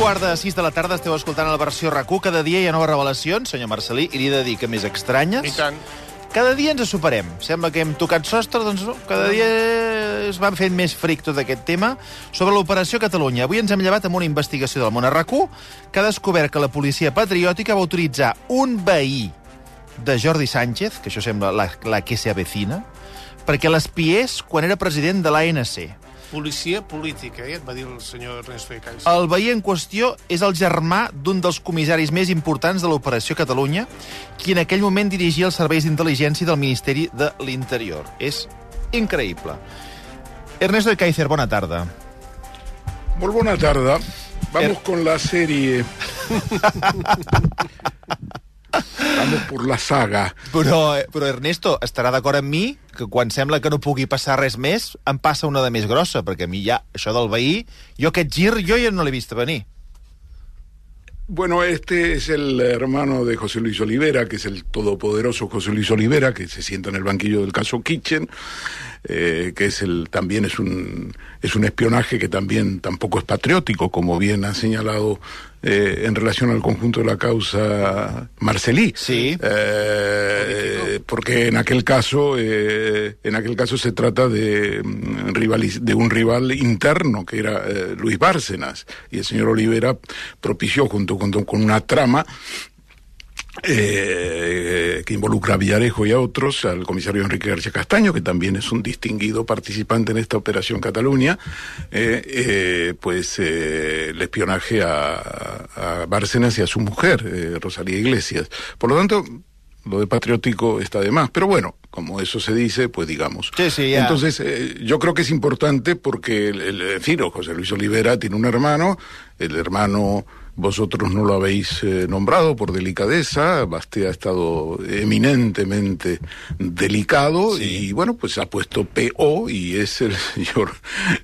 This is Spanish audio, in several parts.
quart de sis de la tarda esteu escoltant la versió rac Cada dia hi ha noves revelacions, senyor Marcelí, i li he de dir que més estranyes. I tant. Cada dia ens superem. Sembla que hem tocat sostre, doncs no, cada dia es van fent més fric tot aquest tema. Sobre l'operació Catalunya, avui ens hem llevat amb una investigació del món a rac que ha descobert que la policia patriòtica va autoritzar un veí de Jordi Sánchez, que això sembla la, la que se avecina, perquè l'espiés quan era president de l'ANC. Policia política, eh? et va dir el senyor Ernesto de Cais. El veí en qüestió és el germà d'un dels comissaris més importants de l'Operació Catalunya, qui en aquell moment dirigia els serveis d'intel·ligència del Ministeri de l'Interior. És increïble. Ernesto de Kaiser, bona tarda. Muy buena tarde. Vamos Er- con la serie. Vamos por la saga. Però, però Ernesto, estarà d'acord amb mi que quan sembla que no pugui passar res més, em passa una de més grossa, perquè a mi ja, això del veí, jo aquest gir, jo ja no l'he vist venir. Bueno, este es el hermano de José Luis Olivera, que es el todopoderoso José Luis Olivera, que se sienta en el banquillo del caso Kitchen, eh, que es el también es un es un espionaje que también tampoco es patriótico, como bien ha señalado eh, en relación al conjunto de la causa Marcelí. Sí. Eh, porque en aquel caso eh, en aquel caso se trata de mm, de un rival interno que era Luis Bárcenas y el señor Olivera propició junto con, con una trama eh, que involucra a Villarejo y a otros, al comisario Enrique García Castaño, que también es un distinguido participante en esta operación Cataluña, eh, eh, pues eh, el espionaje a, a Bárcenas y a su mujer, eh, Rosalía Iglesias. Por lo tanto, lo de patriótico está de más, pero bueno, como eso se dice, pues digamos. Sí, sí, ya. Entonces, eh, yo creo que es importante porque, el, el, en fin, José Luis Olivera tiene un hermano, el hermano vosotros no lo habéis eh, nombrado por delicadeza, Basté ha estado eminentemente delicado Sí. y bueno, pues ha puesto PO y es el señor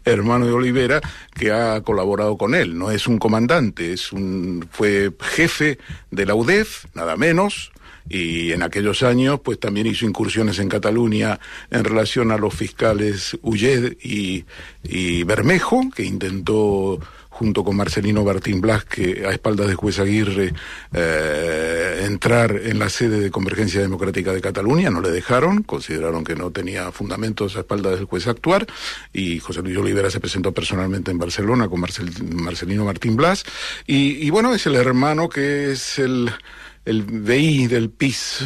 hermano de Olivera que ha colaborado con él, no es un comandante, es un fue jefe de la UDEF, nada menos, y en aquellos años pues también hizo incursiones en Cataluña en relación a los fiscales Ulled y, y Bermejo, que intentó junto con Marcelino Martín Blas, que a espaldas de juez Aguirre, eh, entrar en la sede de Convergencia Democrática de Cataluña, no le dejaron, consideraron que no tenía fundamentos a espaldas del juez actuar, y José Luis Olivera se presentó personalmente en Barcelona con Marcel- Marcelino Martín Blas, y, y bueno, es el hermano que es el el VI del PIS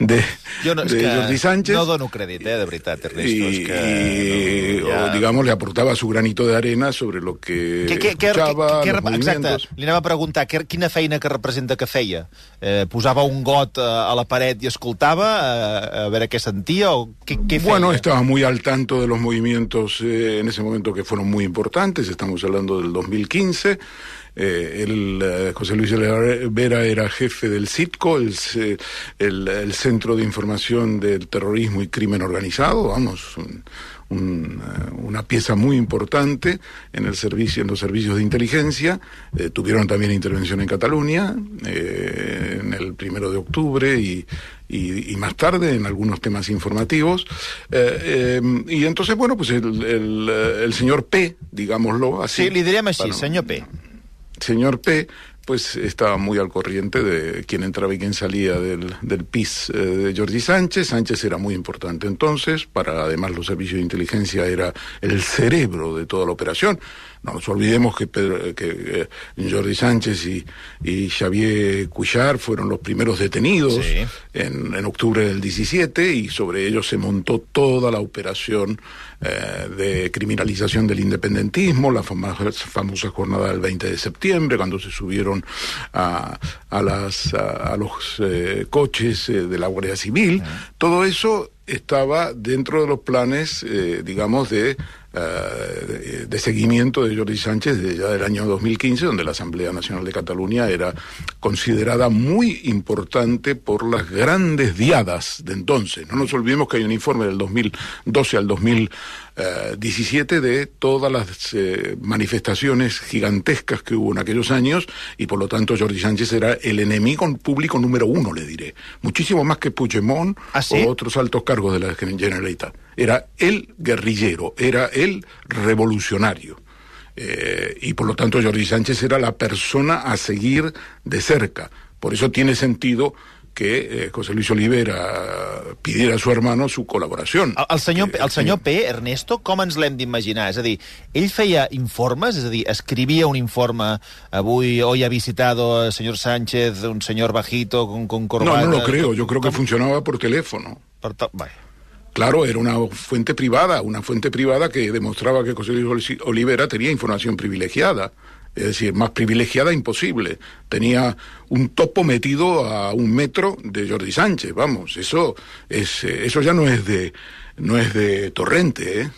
de, Jo no, de que Jordi Sánchez. no dono crèdit, eh, de veritat, Ernesto. és que, y- no, o, digamos le aportaba su granito de arena sobre lo que què, què, escuchaba, què, los què, exacte, li anava a preguntar què, quina feina que representa que feia. Eh, posava un got eh, a la paret i escoltava eh, a veure què sentia o què, què feia? Bueno, estaba muy al tanto de los movimientos eh, en ese momento que fueron muy importantes, estamos hablando del 2015. Eh, el, eh, José Luis Vera era jefe del CITCO, el, el- el Centro de Información del Terrorismo y Crimen Organizado, vamos, un- un, eh, una pieza muy importante en el servicio, en los servicios de inteligencia. Eh, tuvieron también intervención en Cataluña eh, en el primero de octubre y, y, y más tarde en algunos temas informativos. Eh, eh, y entonces, bueno, pues el, el, el señor P, digámoslo así. Sí, senyor P. señor P, pues estaba muy al corriente de quién entraba y quién salía del, del PIS eh, de Jordi Sánchez. Sánchez era muy importante entonces, para además los servicios de inteligencia era el cerebro de toda la operación. No nos olvidemos que, Pedro- que eh, Jordi Sánchez y, y Xavier Cuchar fueron los primeros detenidos Sí. en, en octubre del 17 y sobre ellos se montó toda la operación eh, de criminalización del independentismo, la fama- famosa jornada del 20 de septiembre, cuando se subieron a, a, las, a, a los eh, coches eh, de la Guardia Civil. Todo eso estaba dentro de los planes, digamos, de, eh, de, seguimiento de Jordi Sánchez desde ya del año 2015, donde la Asamblea Nacional de Cataluña era considerada muy importante por las grandes diadas de entonces. No nos olvidemos que hay un informe del 2012 al 2017 de todas las eh, manifestaciones gigantescas que hubo en aquellos años y por lo tanto Jordi Sánchez era el enemigo público número uno, le diré. Muchísimo más que Puigdemont ¿Ah, sí? o otros altos cargos de la Generalitat. Era el guerrillero, era el revolucionario. Eh, y por lo tanto Jordi Sánchez era la persona a seguir de cerca. Por eso tiene sentido que eh, José Luis Olivera pidiera a su hermano su col·laboració. El, el, senyor, el senyor P, Ernesto, com ens l'hem d'imaginar? És a dir, ell feia informes, és a dir, escrivia un informe, avui, hoy ha visitado el senyor Sánchez, un senyor bajito, con, con corbata... No, no lo creo, yo creo que funcionaba por teléfono. Per. Bé. Claro, era una fuente privada, una fuente privada que demostraba que José Luis Olivera tenía información privilegiada es decir, más privilegiada imposible. Tenía un topo metido a un metro de Jordi Sánchez, vamos, eso es eh, eso ya no es de no es de torrente, eh?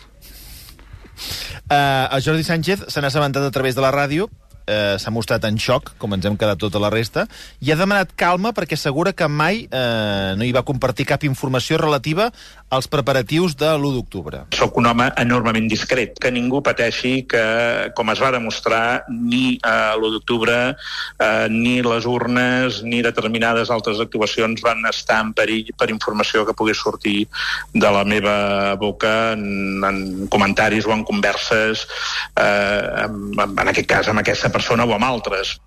A Jordi Sánchez se n'ha assabentat a través de la ràdio eh, s'ha mostrat en xoc, com ens hem quedat tota la resta, i ha demanat calma perquè assegura que mai eh, no hi va compartir cap informació relativa als preparatius de l'1 d'octubre. Soc un home enormement discret, que ningú pateixi que, com es va demostrar, ni a l'1 d'octubre, eh, ni les urnes, ni determinades altres actuacions van estar en perill per informació que pogués sortir de la meva boca en, en comentaris o en converses, eh, en, en aquest cas, amb aquesta persona o amb altres.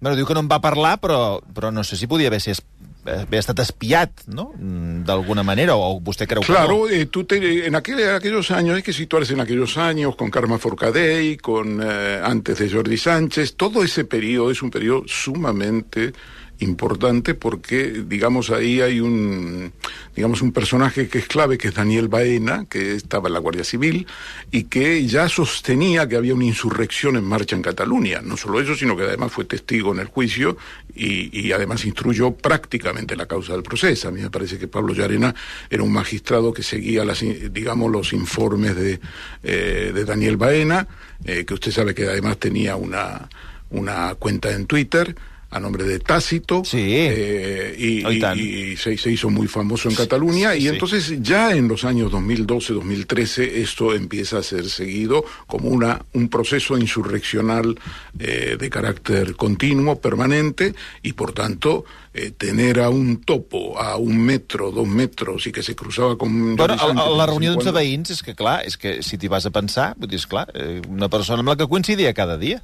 Bueno, diu que no en va parlar, però, però no sé si podia haver, ser, haver estat espiat, ¿no? Mm, d'alguna manera, o vostè creu claro, que no? Eh, tú te, en, aquel, en aquellos años, hay que situarse en aquellos años, con Karma Forcadell, con eh, antes de Jordi Sánchez, todo ese periodo es un periodo sumamente importante porque, digamos, ahí hay un, digamos, un personaje que es clave, que es Daniel Baena, que estaba en la Guardia Civil y que ya sostenía que había una insurrección en marcha en Cataluña. No solo eso, sino que además fue testigo en el juicio y, y además instruyó prácticamente la causa del proceso. A mí me parece que Pablo Llarena era un magistrado que seguía, las, digamos, los informes de, eh, de Daniel Baena, eh, que usted sabe que además tenía una, una cuenta en Twitter a nombre de Tácito sí. eh, y, y, y se, se, hizo muy famoso en Cataluña sí, y entonces ya en los años 2012-2013 esto empieza a ser seguido como una, un proceso insurreccional eh, de carácter continuo, permanente y por tanto eh, tener a un topo a un metro, dos metros i que se cruzava com... Bueno, a, a la reunió de veïns és que clar, és que si t'hi vas a pensar, vull dir, és clar, una persona amb la que coincidia cada dia.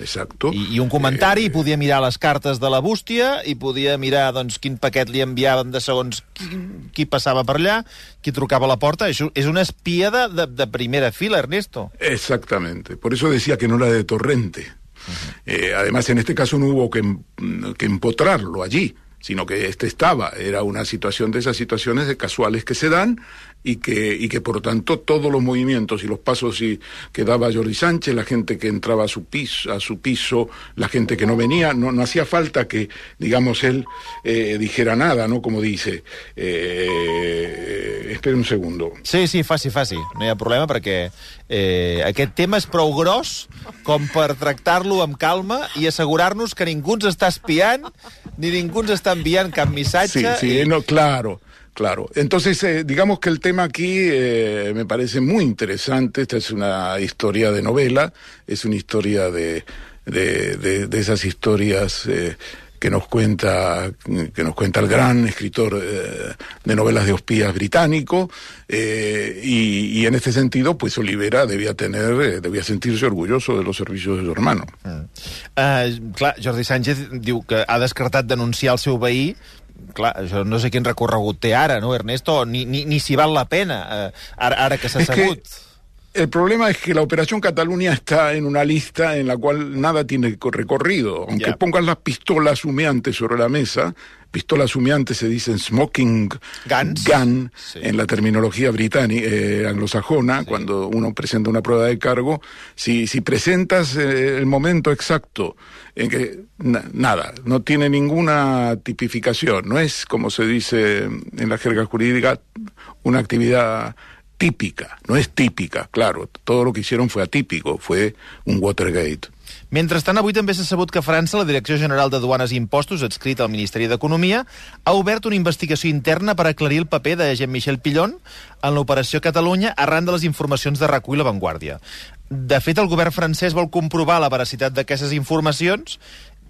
Exacto. I, I un comentari, eh... podia mirar les cartes de la bústia i podia mirar doncs, quin paquet li enviaven de segons qui, qui passava per allà, qui trucava a la porta. Això és una espia de, de, de primera fila, Ernesto. Exactamente. Por eso decía que no era de torrente. Uh -huh. eh, además, en este caso no hubo que, que empotrarlo allí sino que este estaba, era una situación de esas situaciones de casuales que se dan y que, y que por tanto todos los movimientos y los pasos y, que daba Jordi Sánchez, la gente que entraba a su piso, a su piso la gente que no venía, no, no hacía falta que, digamos, él eh, dijera nada, ¿no? Como dice. Eh, espera un segundo. Sí, sí, faci, faci. No hi ha problema perquè eh, aquest tema és prou gros com per tractar-lo amb calma i assegurar-nos que ningú ens està espiant ni ningú ens està enviant cap missatge. Sí, sí, i... no, claro. Claro, entonces eh, digamos que el tema aquí eh, me parece muy interesante, esta es una historia de novela, es una historia de, de, de, de esas historias eh, que nos cuenta que nos cuenta el gran escritor eh, de novelas de espías británico eh, y, y, en este sentido pues Olivera debía tener eh, debía sentirse orgulloso de los servicios de su hermano. Mm. uh, clar, Jordi Sánchez diu que ha descartat denunciar el seu veí clar, això no sé quin recorregut té ara, no, Ernesto? Ni, ni, ni si val la pena, eh, ara, ara que s'ha assegut. Que... El problema es que la Operación Cataluña está en una lista en la cual nada tiene recorrido. Aunque yeah. pongan las pistolas humeantes sobre la mesa, pistolas humeantes se dicen smoking Guns. gun sí. en la terminología británica, eh, anglosajona, sí. cuando uno presenta una prueba de cargo. Si, si presentas eh, el momento exacto en que na, nada, no tiene ninguna tipificación, no es como se dice en la jerga jurídica una actividad típica, no es típica, claro, todo lo que hicieron fue atípico, fue un Watergate. Mentrestant, avui també s'ha sabut que França, la Direcció General de Duanes i Impostos, adscrit al Ministeri d'Economia, ha obert una investigació interna per aclarir el paper de Jean-Michel Pillon en l'operació Catalunya arran de les informacions de recull La Vanguardia. De fet, el govern francès vol comprovar la veracitat d'aquestes informacions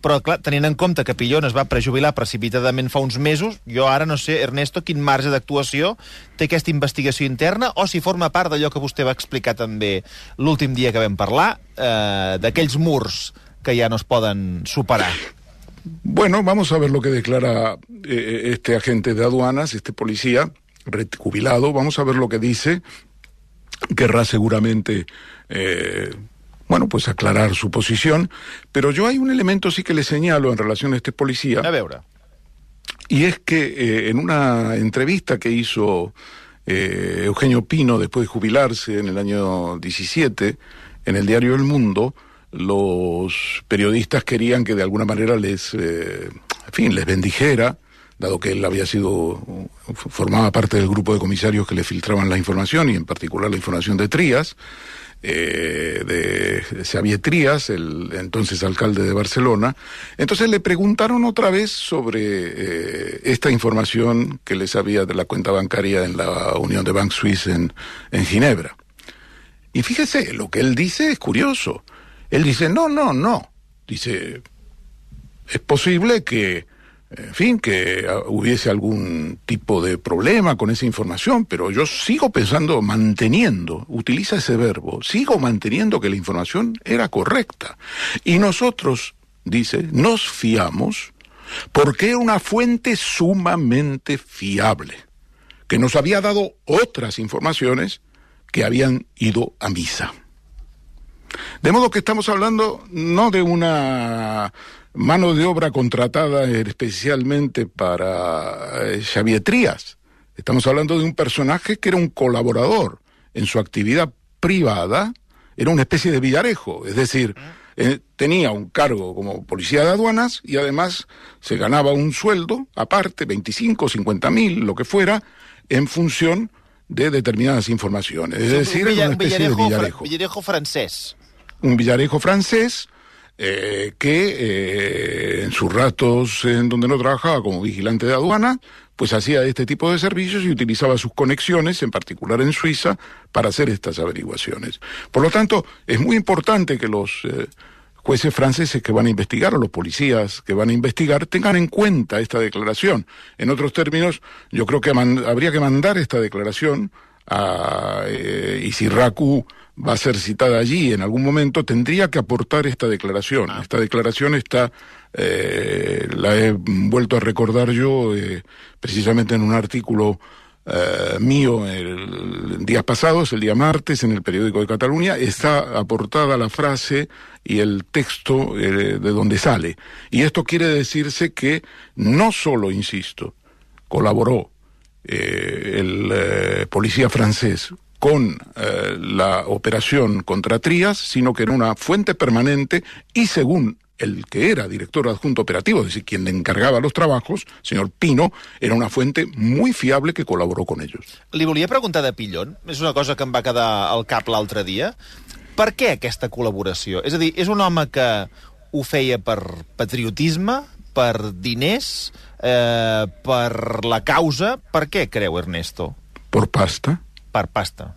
però clar, tenint en compte que Pillon es va prejubilar precipitadament fa uns mesos, jo ara no sé, Ernesto, quin marge d'actuació té aquesta investigació interna o si forma part d'allò que vostè va explicar també l'últim dia que vam parlar, eh, d'aquells murs que ja no es poden superar. Bueno, vamos a ver lo que declara eh, este agente de aduanas, este policía jubilado. Vamos a ver lo que dice. Querrá seguramente eh, bueno, pues aclarar su posición, pero yo hay un elemento sí que le señalo en relación a este policía. A veure. Y es que eh, en una entrevista que hizo eh, Eugenio Pino después de jubilarse en el año 17 en el diario El Mundo, los periodistas querían que de alguna manera les, eh, en fin, les bendijera, dado que él había sido, formaba parte del grupo de comisarios que le filtraban la información y en particular la información de Trías eh, de Xavier Trías, el entonces alcalde de Barcelona. Entonces le preguntaron otra vez sobre eh, esta información que les había de la cuenta bancaria en la Unión de Bank Suisse en, en Ginebra. Y fíjese, lo que él dice es curioso. Él dice, no, no, no. Dice, es posible que en fin, que hubiese algún tipo de problema con esa información, pero yo sigo pensando, manteniendo, utiliza ese verbo, sigo manteniendo que la información era correcta. Y nosotros, dice, nos fiamos porque era una fuente sumamente fiable, que nos había dado otras informaciones que habían ido a misa. De modo que estamos hablando no de una mano de obra contratada especialmente para eh, Xavier Trías. Estamos hablando de un personaje que era un colaborador en su actividad privada, era una especie de villarejo, es decir, eh, tenía un cargo como policía de aduanas y además se ganaba un sueldo aparte, 25, 50 mil, lo que fuera, en función de determinadas informaciones. Es decir, un, una especie villarejo, de villarejo. villarejo francés. Un villarejo francés eh, que eh, en sus ratos en donde no trabajaba como vigilante de aduana, pues hacía este tipo de servicios y utilizaba sus conexiones, en particular en Suiza, para hacer estas averiguaciones. Por lo tanto, es muy importante que los eh, jueces franceses que van a investigar o los policías que van a investigar tengan en cuenta esta declaración. En otros términos, yo creo que habría que mandar esta declaración a eh, y si Raku va a ser citada allí en algún momento, tendría que aportar esta declaración. Ah. Esta declaración está, eh, la he vuelto a recordar yo eh, precisamente en un artículo eh, mío el, día pasado, el día martes, en el periódico de Cataluña, está aportada la frase y el texto de donde sale. Y esto quiere decirse que no solo, insisto, colaboró el policía francés con eh, la operación contra Trías, sino que era una fuente permanente y según el que era director adjunto operativo, es decir, quien le encargaba los trabajos, señor Pino, era una fuente muy fiable que colaboró con ellos. Li volia preguntar de Pillon, és una cosa que em va quedar al cap l'altre dia. Per què aquesta col·laboració? És a dir, és un home que ho feia per patriotisme, per diners, eh, per la causa. Per què, creu Ernesto? Por pasta. Per pasta.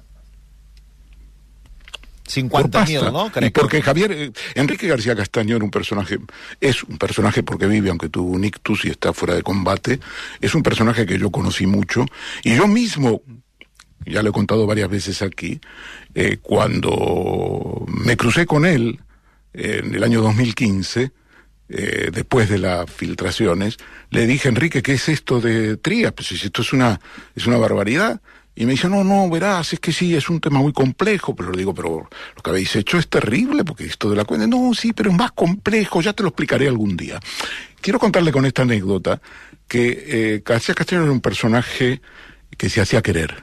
por pasta. 50.000, no? Y Crec porque Javier, eh, Enrique García Castaño era un personaje, es un personaje porque vive, aunque tuvo un ictus y está fuera de combate, es un personaje que yo conocí mucho y yo mismo, ya lo he contado varias veces aquí, eh, cuando me crucé con él eh, en el año 2015, eh, después de las filtraciones, le dije, Enrique, ¿qué es esto de Trías? Pues si esto es una, es una barbaridad. Y me dice, no, no, verás, es que sí, es un tema muy complejo, pero le digo, pero lo que habéis hecho es terrible, porque esto de la cuenta, no, sí, pero es más complejo, ya te lo explicaré algún día. Quiero contarle con esta anécdota que eh, García Castellano era un personaje que se hacía querer.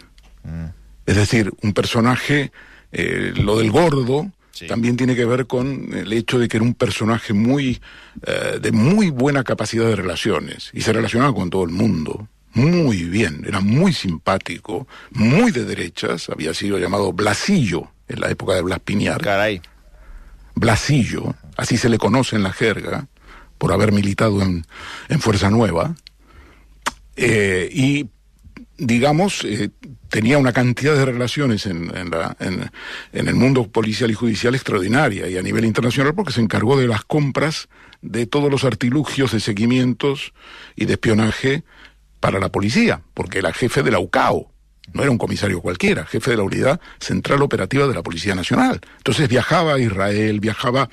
Es decir, un personaje, eh, lo del gordo, Sí. también tiene que ver con el hecho de que era un personaje muy, eh, de muy buena capacidad de relaciones y se relacionaba con todo el mundo. Muy bien, era muy simpático, muy de derechas, había sido llamado Blasillo en la época de Blas Piñar. Carai. Blasillo, así se le conoce en la jerga, por haber militado en, en Fuerza Nueva. Eh, y digamos, eh, tenía una cantidad de relaciones en, en, la, en, en, el mundo policial y judicial extraordinaria y a nivel internacional porque se encargó de las compras de todos los artilugios de seguimientos y de espionaje para la policía, porque era jefe de la UCAO, no era un comisario cualquiera, jefe de la unidad central operativa de la Policía Nacional. Entonces viajaba a Israel, viajaba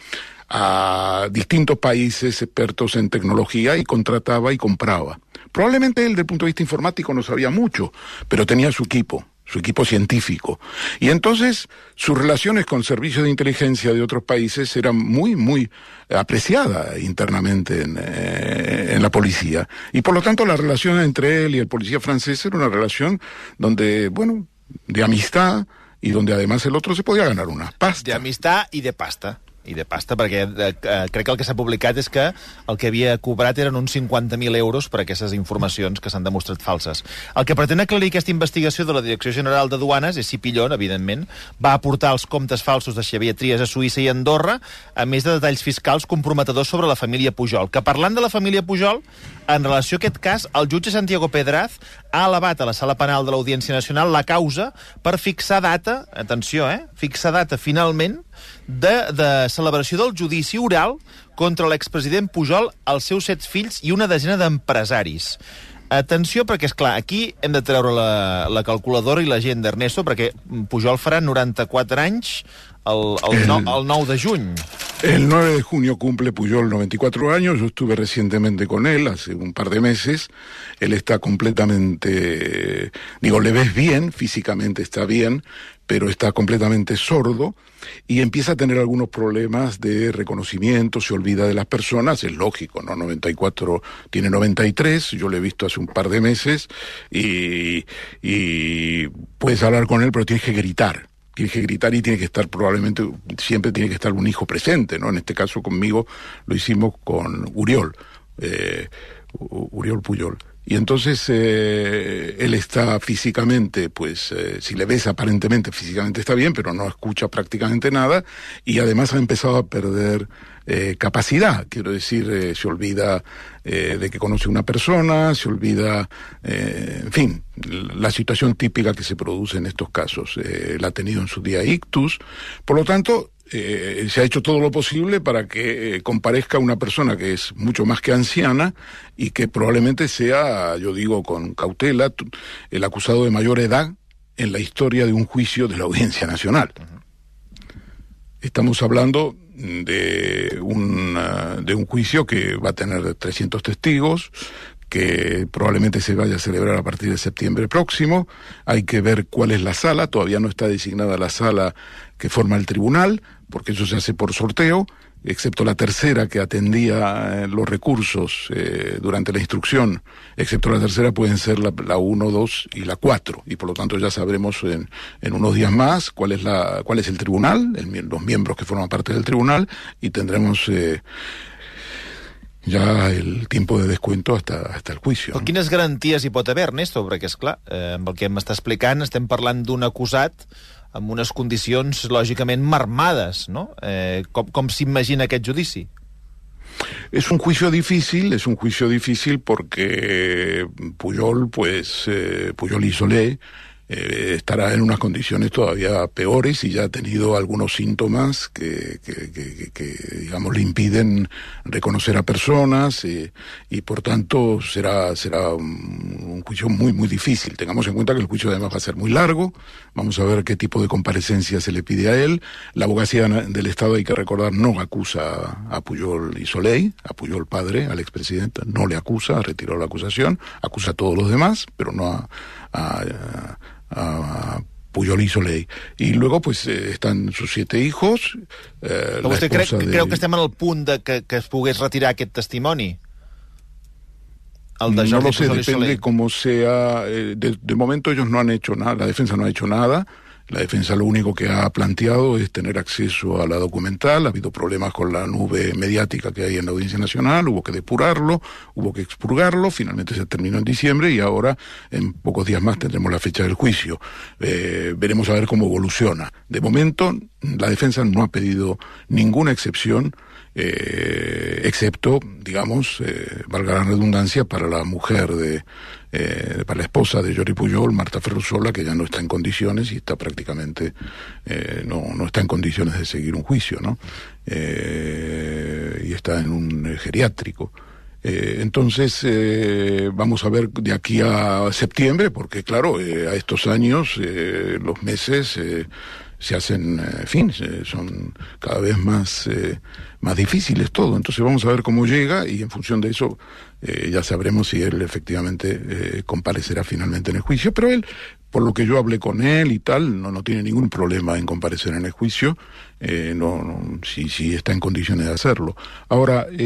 a distintos países expertos en tecnología y contrataba y compraba. Probablemente él, desde el punto de vista informático, no sabía mucho, pero tenía su equipo, su equipo científico. Y entonces sus relaciones con servicios de inteligencia de otros países eran muy, muy apreciadas internamente en, eh, en, la policía. Y por lo tanto la relación entre él y el policía francés era una relación donde, bueno, de amistad y donde además el otro se podía ganar una pasta. De amistad y de pasta i de pasta, perquè eh, eh, crec que el que s'ha publicat és que el que havia cobrat eren uns 50.000 euros per aquestes informacions que s'han demostrat falses. El que pretén aclarir aquesta investigació de la Direcció General de Duanes és si Pillon, evidentment, va aportar els comptes falsos de Xavier Trias a Suïssa i Andorra, a més de detalls fiscals comprometedors sobre la família Pujol. Que parlant de la família Pujol, en relació a aquest cas, el jutge Santiago Pedraz ha elevat a la sala penal de l'Audiència Nacional la causa per fixar data, atenció, eh, fixar data finalment de, de celebració del judici oral contra l'expresident Pujol, els seus set fills i una desena d'empresaris. Atenció, perquè, és clar aquí hem de treure la, la calculadora i la gent d'Ernesto, perquè Pujol farà 94 anys el, el, no, el 9 de juny. El 9 de junio cumple Puyol 94 años, yo estuve recientemente con él hace un par de meses, él está completamente, digo, le ves bien, físicamente está bien, pero está completamente sordo y empieza a tener algunos problemas de reconocimiento, se olvida de las personas, es lógico, ¿no? 94, tiene 93, yo lo he visto hace un par de meses y, y puedes hablar con él, pero tienes que gritar tiene que gritar y tiene que estar probablemente, siempre tiene que estar un hijo presente, ¿no? En este caso conmigo lo hicimos con Uriol, eh, Uriol Puyol. Y entonces eh, él está físicamente, pues eh, si le ves aparentemente físicamente está bien, pero no escucha prácticamente nada y además ha empezado a perder eh, capacidad, quiero decir, eh, se olvida eh, de que conoce una persona, se olvida, eh, en fin, la situación típica que se produce en estos casos. La ha tenido en su día ictus, por lo tanto, se ha hecho todo lo posible para que comparezca una persona que es mucho más que anciana y que probablemente sea, yo digo con cautela, el acusado de mayor edad en la historia de un juicio de la Audiencia Nacional. Estamos hablando de un, uh, de un juicio que va a tener 300 testigos, que probablemente se vaya a celebrar a partir de septiembre próximo. Hay que ver cuál es la sala, todavía no está designada la sala que forma el tribunal, porque eso se hace por sorteo excepto la tercera que atendía eh, los recursos eh, durante la instrucción, excepto la tercera pueden ser la, la 1, 2 y la 4, y por lo tanto ya sabremos en, en, unos días más cuál es, la, cuál es el tribunal, el, los miembros que forman parte del tribunal, y tendremos... Eh, ja el tiempo de descuento hasta, hasta el juicio. Però quines garanties hi pot haver, Ernesto? Perquè, és clar, eh, amb el que m'està explicant, estem parlant d'un acusat amb unes condicions lògicament marmades, ¿no? Eh, com, com s'imagina aquest judici? Es un juicio difícil, es un juicio difícil porque Puyol, pues, eh, Puyol y Solé, eh, estará en unas condiciones todavía peores y ya ha tenido algunos síntomas que, que, que, que digamos, le impiden reconocer a personas eh, y por tanto será, será un, un, juicio muy, muy difícil. Tengamos en cuenta que el juicio además va a ser muy largo. Vamos a ver qué tipo de comparecencia se le pide a él. La abogacía del Estado, hay que recordar, no acusa a Puyol y Soleil, a Puyol padre, al expresidente, no le acusa, retiró la acusación, acusa a todos los demás, pero no a, a, a a Puyol y Soleil. Y luego, pues, eh, están sus siete hijos. Eh, Però vostè de... creu que estem en el punt de que, que es pogués retirar aquest testimoni? El de no lo sé, depende cómo sea. Eh, de, de momento ellos no han hecho nada, la defensa no ha hecho nada. La defensa lo único que ha planteado es tener acceso a la documental. Ha habido problemas con la nube mediática que hay en la Audiencia Nacional, hubo que depurarlo, hubo que expurgarlo, finalmente se terminó en diciembre y ahora en pocos días más tendremos la fecha del juicio. Eh, veremos a ver cómo evoluciona. De momento, la defensa no ha pedido ninguna excepción eh, excepto, digamos, eh, valga la redundancia, para la mujer de, eh, para la esposa de Jordi Pujol, Marta Ferrusola, que ya no está en condiciones y está prácticamente, no, no está en condiciones de seguir un juicio, ¿no? Y está en un geriátrico. Entonces, vamos a ver de aquí a septiembre, porque claro, a estos años, los meses se hacen, eh, en fin, son cada vez más, eh, más difíciles todo. Entonces vamos a ver cómo llega y en función de eso eh, ya sabremos si él efectivamente comparecerá finalmente en el juicio. Pero él, por lo que yo hablé con él y tal, no, no tiene ningún problema en comparecer en el juicio, no, no, si, si está en condiciones de hacerlo. Ahora,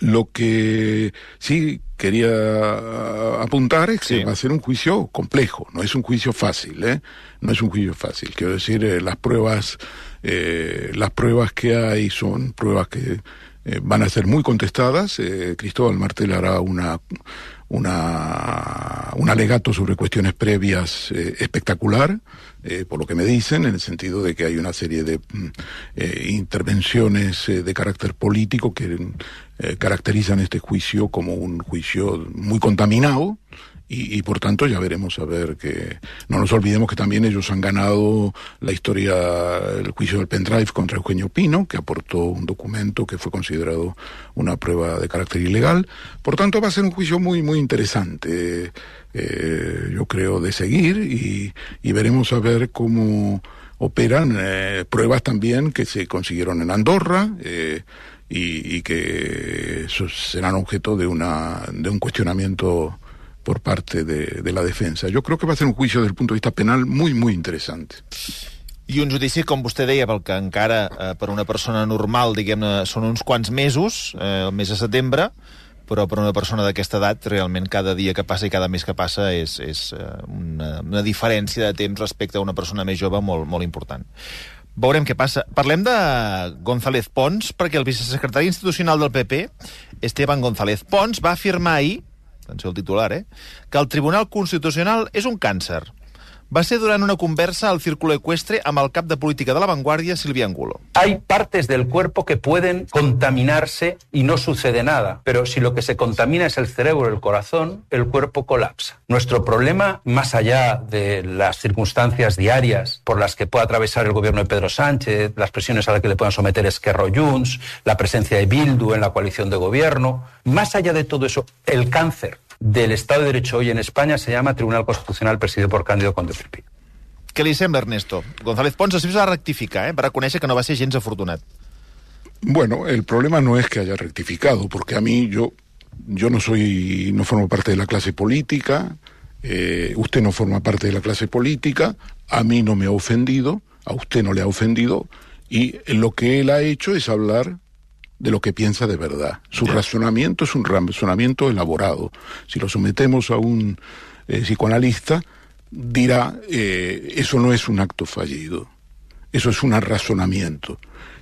Lo que sí quería ah, apuntar es que Sí. va a ser un juicio complejo, no es un juicio fácil, ¿eh? No es un juicio fácil. Quiero decir, eh, las pruebas, eh, las pruebas que hay son pruebas que eh, van a ser muy contestadas. Cristóbal Martel hará una una, un alegato sobre cuestiones previas eh, espectacular, eh, por lo que me dicen, en el sentido de que hay una serie de mm, eh, intervenciones de carácter político que caracterizan este juicio como un juicio muy contaminado. Y, y, por tanto ya veremos a ver que no nos olvidemos que también ellos han ganado la historia el juicio del pendrive contra Eugenio Pino que aportó un documento que fue considerado una prueba de carácter ilegal. Por tanto va a ser un juicio muy muy interesante eh, yo creo de seguir y, y veremos a ver cómo operan eh, pruebas también que se consiguieron en Andorra eh, y, y, que serán objeto de una de un cuestionamiento por parte de, de la defensa. Jo crec que va ser un juicio des del punt de vista penal muy, muy interessant. I un judici, com vostè deia, pel que encara eh, per una persona normal, diguem-ne, són uns quants mesos, eh, el mes de setembre, però per una persona d'aquesta edat, realment cada dia que passa i cada mes que passa és, és eh, una, una diferència de temps respecte a una persona més jove molt, molt important. Veurem què passa. Parlem de González Pons, perquè el vicesecretari institucional del PP, Esteban González Pons, va afirmar ahir atenció al titular, eh? que el Tribunal Constitucional és un càncer. Va ser durant una conversa al Círculo Ecuestre amb el cap de política de la Vanguardia, Silvia Angulo. Hay partes del cuerpo que pueden contaminarse y no sucede nada, pero si lo que se contamina es el cerebro el corazón, el cuerpo colapsa. Nuestro problema, más allá de las circunstancias diarias por las que puede atravesar el gobierno de Pedro Sánchez, las presiones a las que le puedan someter Esquerro Junts, la presencia de Bildu en la coalición de gobierno, más allá de todo eso, el cáncer del Estado de Derecho hoy en España se llama Tribunal Constitucional presidido por Cándido Conde Firpi. Què li sembla, Ernesto? González Pons després va rectificar, eh? va reconèixer que no va ser gens afortunat. Bueno, el problema no es que haya rectificado, porque a mí yo, yo no soy, no formo parte de la clase política, eh, usted no forma parte de la clase política, a mí no me ha ofendido, a usted no le ha ofendido, y lo que él ha hecho es hablar de lo que piensa de verdad. Su yeah. razonamiento es un razonamiento elaborado. Si lo sometemos a un eh, psicoanalista, dirá, eh, eso no es un acto fallido, eso es un razonamiento.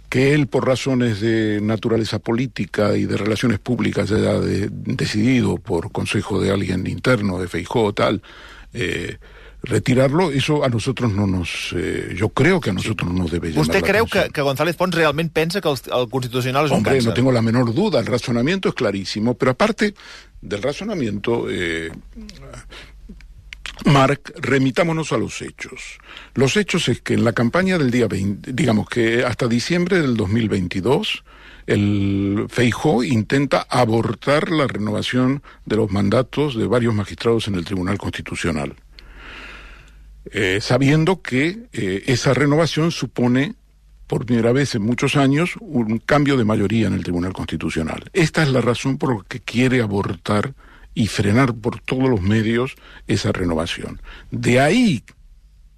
Que él, por razones de naturaleza política y de relaciones públicas, haya de, decidido, por consejo de alguien interno, de Feijó o tal, eh, retirarlo, eso a nosotros no nos... Eh, yo creo que a nosotros no nos debe llamar ¿Usted atención. que, que González Pons realment pensa que el, el Constitucional és Hombre, un càncer? no tengo la menor duda, el razonamiento es clarísimo, pero aparte del razonamiento, eh, Marc, remitámonos a los hechos. Los hechos es que en la campaña del día 20, digamos que hasta diciembre del 2022, el Feijó intenta abortar la renovación de los mandatos de varios magistrados en el Tribunal Constitucional. Eh, sabiendo que eh, esa renovación supone por primera vez en muchos años un cambio de mayoría en el Tribunal Constitucional. Esta es la razón por la que quiere abortar y frenar por todos los medios esa renovación. De ahí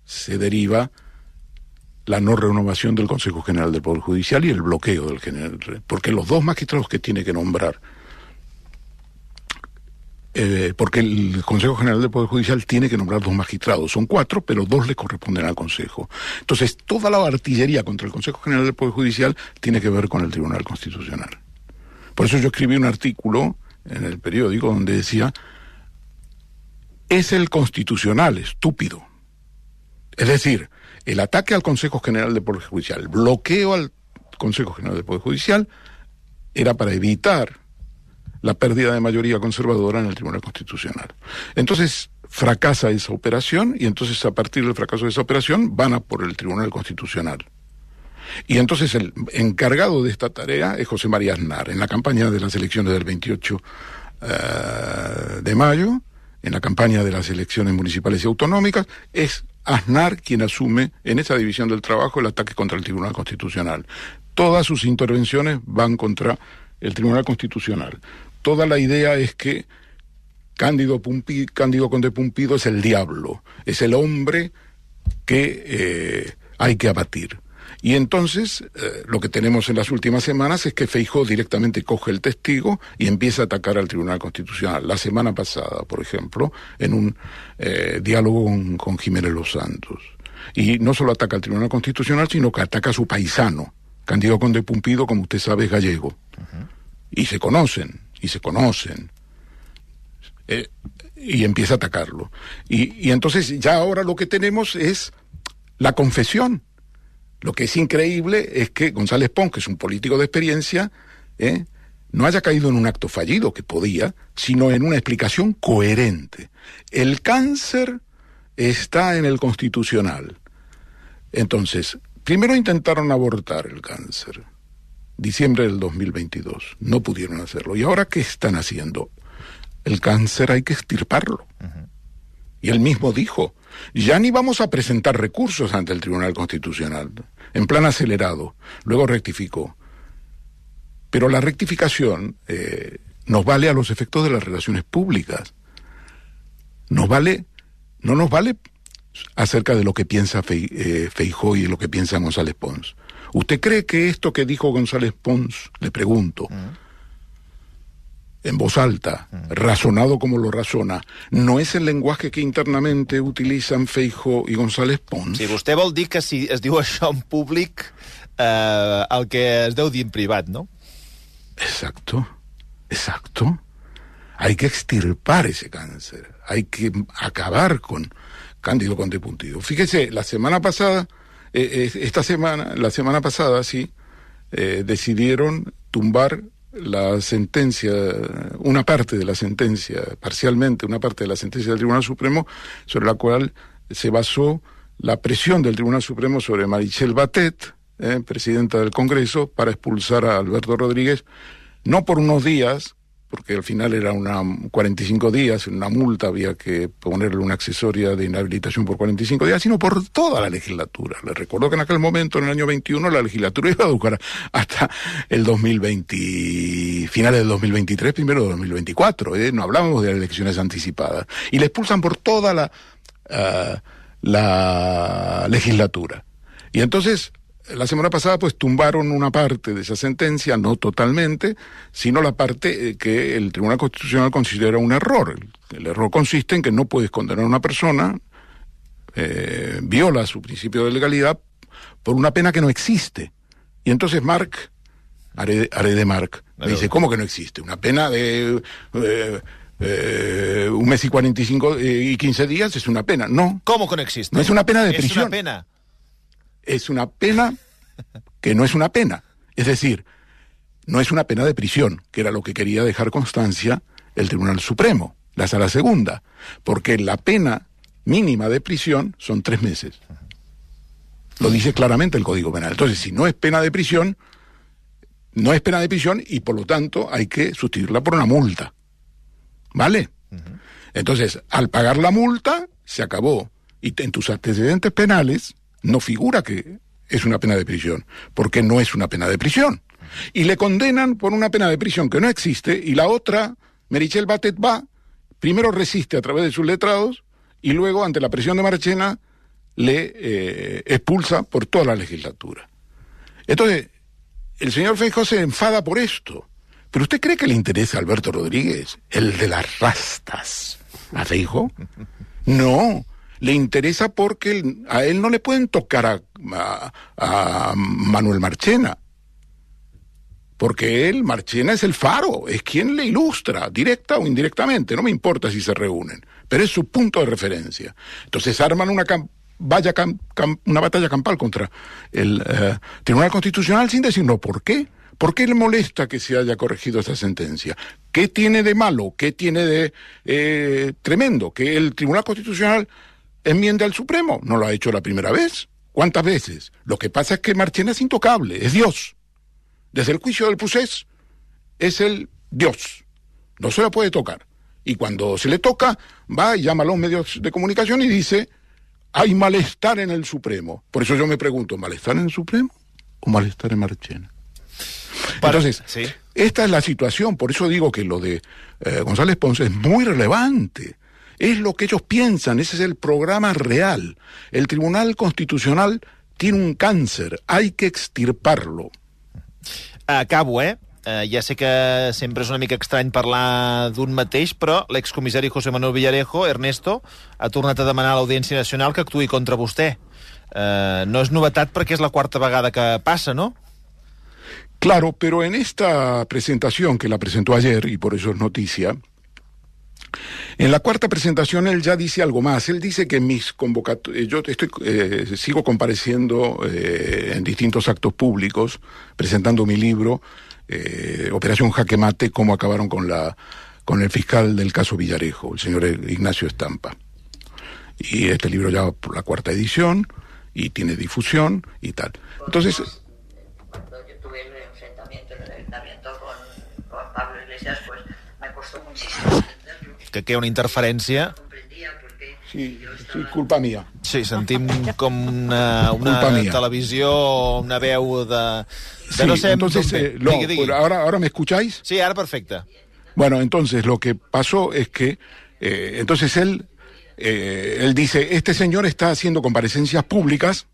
se deriva la no renovación del Consejo General del Poder Judicial y el bloqueo del general, porque los dos magistrados que tiene que nombrar eh, porque el Consejo General del Poder Judicial tiene que nombrar dos magistrados. Son cuatro, pero dos le corresponden al Consejo. Entonces, toda la artillería contra el Consejo General del Poder Judicial tiene que ver con el Tribunal Constitucional. Por eso yo escribí un artículo en el periódico donde decía, es el constitucional estúpido. Es decir, el ataque al Consejo General del Poder Judicial, el bloqueo al Consejo General del Poder Judicial era para evitar la pérdida de mayoría conservadora en el Tribunal Constitucional. Entonces fracasa esa operación y entonces a partir del fracaso de esa operación van a por el Tribunal Constitucional. Y entonces el encargado de esta tarea es José María Aznar, en la campaña de las elecciones del 28 eh, de mayo, en la campaña de las elecciones municipales y autonómicas, es Aznar quien asume en esa división del trabajo el ataque contra el Tribunal Constitucional. Todas sus intervenciones van contra el Tribunal Constitucional. Toda la idea es que Cándido, Cándido Conde Pumpido es el diablo, es el hombre que eh, hay que abatir. Y entonces eh, lo que tenemos en las últimas semanas es que Feijó directamente coge el testigo y empieza a atacar al Tribunal Constitucional. La semana pasada, por ejemplo, en un eh, diálogo con, Jiménez Los Santos. Y no solo ataca al Tribunal Constitucional, sino que ataca a su paisano. Cándido Conde Pumpido, como usted sabe, es gallego. Y se conocen, y se conocen. Eh, y empieza a atacarlo. Y, y entonces ya ahora lo que tenemos es la confesión lo que es increíble es que González Pons, que es un político de experiencia, ¿eh? no haya caído en un acto fallido, que podía, sino en una explicación coherente. El cáncer está en el constitucional. Entonces, primero intentaron abortar el cáncer, diciembre del 2022, no pudieron hacerlo. ¿Y ahora qué están haciendo? El cáncer hay que extirparlo. Y él mismo dijo, ya ni vamos a presentar recursos ante el Tribunal Constitucional, en plan acelerado. Luego rectificó. Pero la rectificación eh, nos vale a los efectos de las relaciones públicas. Nos vale, no nos vale acerca de lo que piensa eh, Feijó y de lo que piensa González Pons. ¿Usted cree que esto que dijo González Pons, le pregunto, en voz alta, razonado como lo razona, no és el lenguaje que internamente utilizan Feijo i González Pons? Sí, vostè vol dir que si es diu això en públic, eh, el que es deu dir en privat, no? Exacto, exacto. Hay que extirpar ese cáncer, hay que acabar con Cándido Conde Puntido. Fíjese, la semana pasada, eh, eh, esta semana, la semana pasada, sí, eh, decidieron tumbar la sentencia, una parte de la sentencia, parcialmente una parte de la sentencia del Tribunal Supremo, sobre la cual se basó la presión del Tribunal Supremo sobre Marichel Batet, eh, presidenta del Congreso, para expulsar a Alberto Rodríguez, no por unos días, porque al final era una 45 días, una multa había que ponerle una accesoria de inhabilitación por 45 días, sino por toda la legislatura. Les recuerdo que en aquel momento, en el año 21, la legislatura iba a durar hasta el 2020, finales del 2023, primero del 2024. ¿eh? No hablábamos de elecciones anticipadas. Y le expulsan por toda la, uh, la legislatura. Y entonces la semana pasada pues tumbaron una parte de esa sentencia, no totalmente, sino la parte eh, que el Tribunal Constitucional considera un error. El, error consiste en que no puedes condenar a una persona, eh, viola su principio de legalidad por una pena que no existe. Y entonces Mark, haré, de Mark, me dice, ¿cómo que no existe? Una pena de... Eh, un mes y 45 y 15 días es una pena. No. ¿Cómo que no existe? No es una pena de prisión. Es una pena es una pena que no es una pena. Es decir, no es una pena de prisión, que era lo que quería dejar constancia el Tribunal Supremo, la Sala Segunda, porque la pena mínima de prisión son tres meses. Lo dice claramente el Código Penal. Entonces, si no es pena de prisión, no es pena de prisión y por lo tanto hay que sustituirla por una multa. ¿Vale? Entonces, al pagar la multa, se acabó. Y en tus antecedentes penales no figura que es una pena de prisión, porque no es una pena de prisión. Y le condenan por una pena de prisión que no existe, y la otra, Merichel Batet va, primero resiste a través de sus letrados, y luego, ante la presión de Marchena, le eh, expulsa por toda la legislatura. Entonces, el señor Feijóo se enfada por esto. ¿Pero usted cree que le interesa a Alberto Rodríguez, el de las rastas, a Feijóo? No, le interesa porque a él no le pueden tocar a, Manuel Marchena. Porque él, Marchena, es el faro, es quien le ilustra, directa o indirectamente, no me importa si se reúnen, pero es su punto de referencia. Entonces arman una vaya cam- cam- una batalla campal contra el eh, Tribunal Constitucional sin decirnos por qué. ¿Por qué le molesta que se haya corregido esta sentencia? ¿Qué tiene de malo? ¿Qué tiene de eh, tremendo? Que el Tribunal Constitucional enmiende al Supremo. No lo ha hecho la primera vez. ¿Cuántas veces? Lo que pasa es que Marchena es intocable, es Dios. Desde el juicio del Pusés es el Dios. No se lo puede tocar. Y cuando se le toca, va y llama a los medios de comunicación y dice, hay malestar en el Supremo. Por eso yo me pregunto, ¿malestar en el Supremo o malestar en Marchena? Entonces, sí. esta es la situación, por eso digo que lo de eh, González Ponce es muy relevante. Es lo que ellos piensan, ese es el programa real. El Tribunal Constitucional tiene un cáncer, hay que extirparlo. Acabo, eh? Uh, ja sé que sempre és una mica estrany parlar d'un mateix, però l'excomissari José Manuel Villarejo, Ernesto, ha tornat a demanar a l'Audiència Nacional que actuï contra vostè. Uh, no és novetat perquè és la quarta vegada que passa, no? Claro, pero en esta presentación que la presentó ayer, y por eso es noticia, en la cuarta presentación él ya dice algo más. Él dice que mis convocatorias, yo estoy, eh, sigo compareciendo eh, en distintos actos públicos, presentando mi libro, eh, Operación Jaque Mate, cómo acabaron con, la, con el fiscal del caso Villarejo, el señor Ignacio Estampa. Y este libro ya va por la cuarta edición y tiene difusión y tal. Entonces, cuando yo tuve el enfrentamiento en el ayuntamiento con, Pablo Iglesias, pues me costó muchísimo. Que aquí hi ha una interferència. Qué sí, sí, culpa mía. Sí, sentim com una, una Culpa mía. televisió, una veu de... de Sí, no sé entonces, eh, no, digui, digui. ahora, ahora me escucháis. Sí, ara perfecte. Bueno, entonces lo que pasó es que, eh, entonces él, eh, él dice, este señor está haciendo comparecencias públicas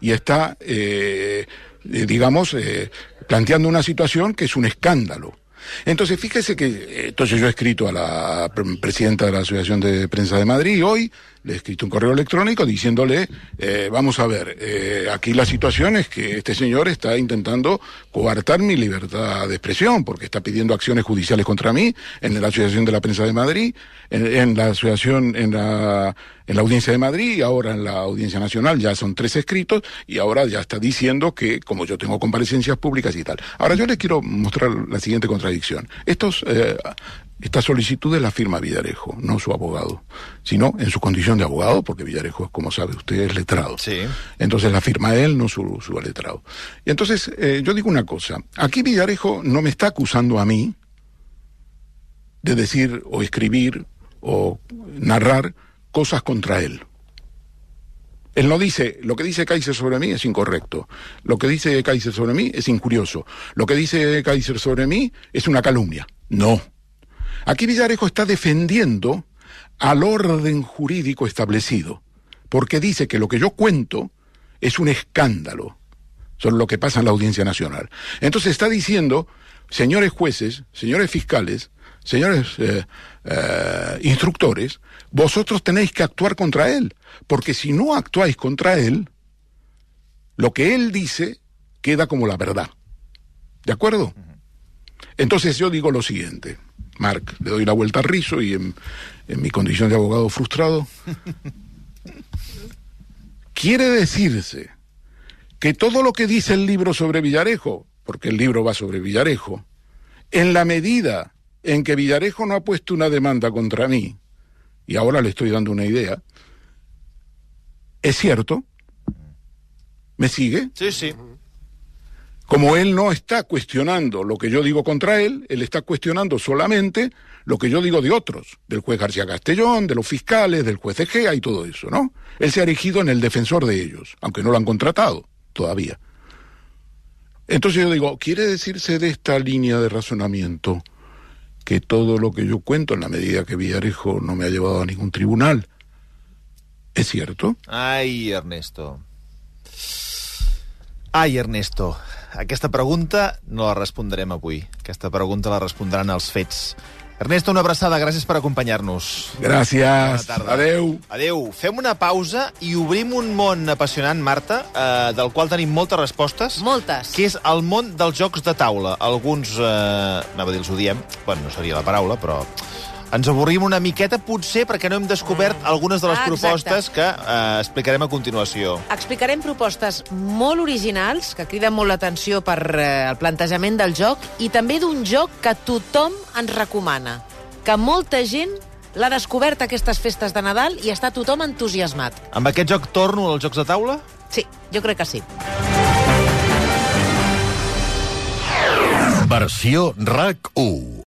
y está, eh, eh, digamos, eh, planteando una situación que es un escándalo. Entonces, fíjese que, eh, entonces yo he escrito a la pre- presidenta de la Asociación de Prensa de Madrid y hoy le he escrito un correo electrónico diciéndole, eh, vamos a ver, eh, aquí la situación es que este señor está intentando coartar mi libertad de expresión, porque está pidiendo acciones judiciales contra mí en la Asociación de la Prensa de Madrid, en, la Asociación, en la, en la Audiencia de Madrid y ahora en la Audiencia Nacional, ya son tres escritos y ahora ya está diciendo que como yo tengo comparecencias públicas y tal. Ahora yo les quiero mostrar la siguiente contradicción. Estos, eh, esta solicitud la firma Villarejo, no su abogado, sino en su condición de abogado, porque Villarejo, como sabe usted, es letrado. Sí. Entonces la firma él, no su, su letrado. Y entonces, eh, yo digo una cosa, aquí Villarejo no me está acusando a mí de decir o escribir o narrar cosas contra él. Él no dice, lo que dice Kaiser sobre mí es incorrecto. Lo que dice Kaiser sobre mí es injurioso. Lo que dice Kaiser sobre mí es una calumnia. No. Aquí Villarejo está defendiendo al orden jurídico establecido, porque dice que lo que yo cuento es un escándalo sobre lo que pasa en la Audiencia Nacional. Entonces está diciendo, señores jueces, señores fiscales, señores eh, eh, instructores, vosotros tenéis que actuar contra él, porque si no actuáis contra él, lo que él dice queda como la verdad. ¿De acuerdo? Entonces yo digo lo siguiente, Marc, le doy la vuelta al rizo y en, en mi condición de abogado frustrado, quiere decirse que todo lo que dice el libro sobre Villarejo, porque el libro va sobre Villarejo, en la medida en que Villarejo no ha puesto una demanda contra mí, y ahora le estoy dando una idea, es cierto, ¿me sigue? Sí, sí. Como él no está cuestionando lo que yo digo contra él, él está cuestionando solamente lo que yo digo de otros, del juez García Castellón, de los fiscales, del juez Egea y todo eso, ¿no? Él se ha erigido en el defensor de ellos, aunque no lo han contratado todavía. Entonces yo digo, ¿quiere decirse de esta línea de razonamiento que todo lo que yo cuento, en la medida que Villarejo no me ha llevado a ningún tribunal, es cierto? Ai, Ernesto. Ai, Ernesto. Aquesta pregunta no la respondrem avui. Aquesta pregunta la respondran els fets. Ernesto, una abraçada. Gràcies per acompanyar-nos. Gràcies. Adeu. Adeu. Fem una pausa i obrim un món apassionant, Marta, eh, del qual tenim moltes respostes. Moltes. Que és el món dels jocs de taula. Alguns, eh, anava a dir, els odiem, bueno, no seria la paraula, però Ens avorrim una miqueta, potser, perquè no hem descobert algunes de les Ah, exacte. propostes que eh, explicarem a continuació. Explicarem propostes molt originals, que criden molt l'atenció per eh, el plantejament del joc, i també d'un joc que tothom ens recomana, que molta gent l'ha descobert aquestes festes de Nadal i està tothom entusiasmat. Amb aquest joc torno als jocs de taula? Sí, jo crec que sí. Versió RAC 1.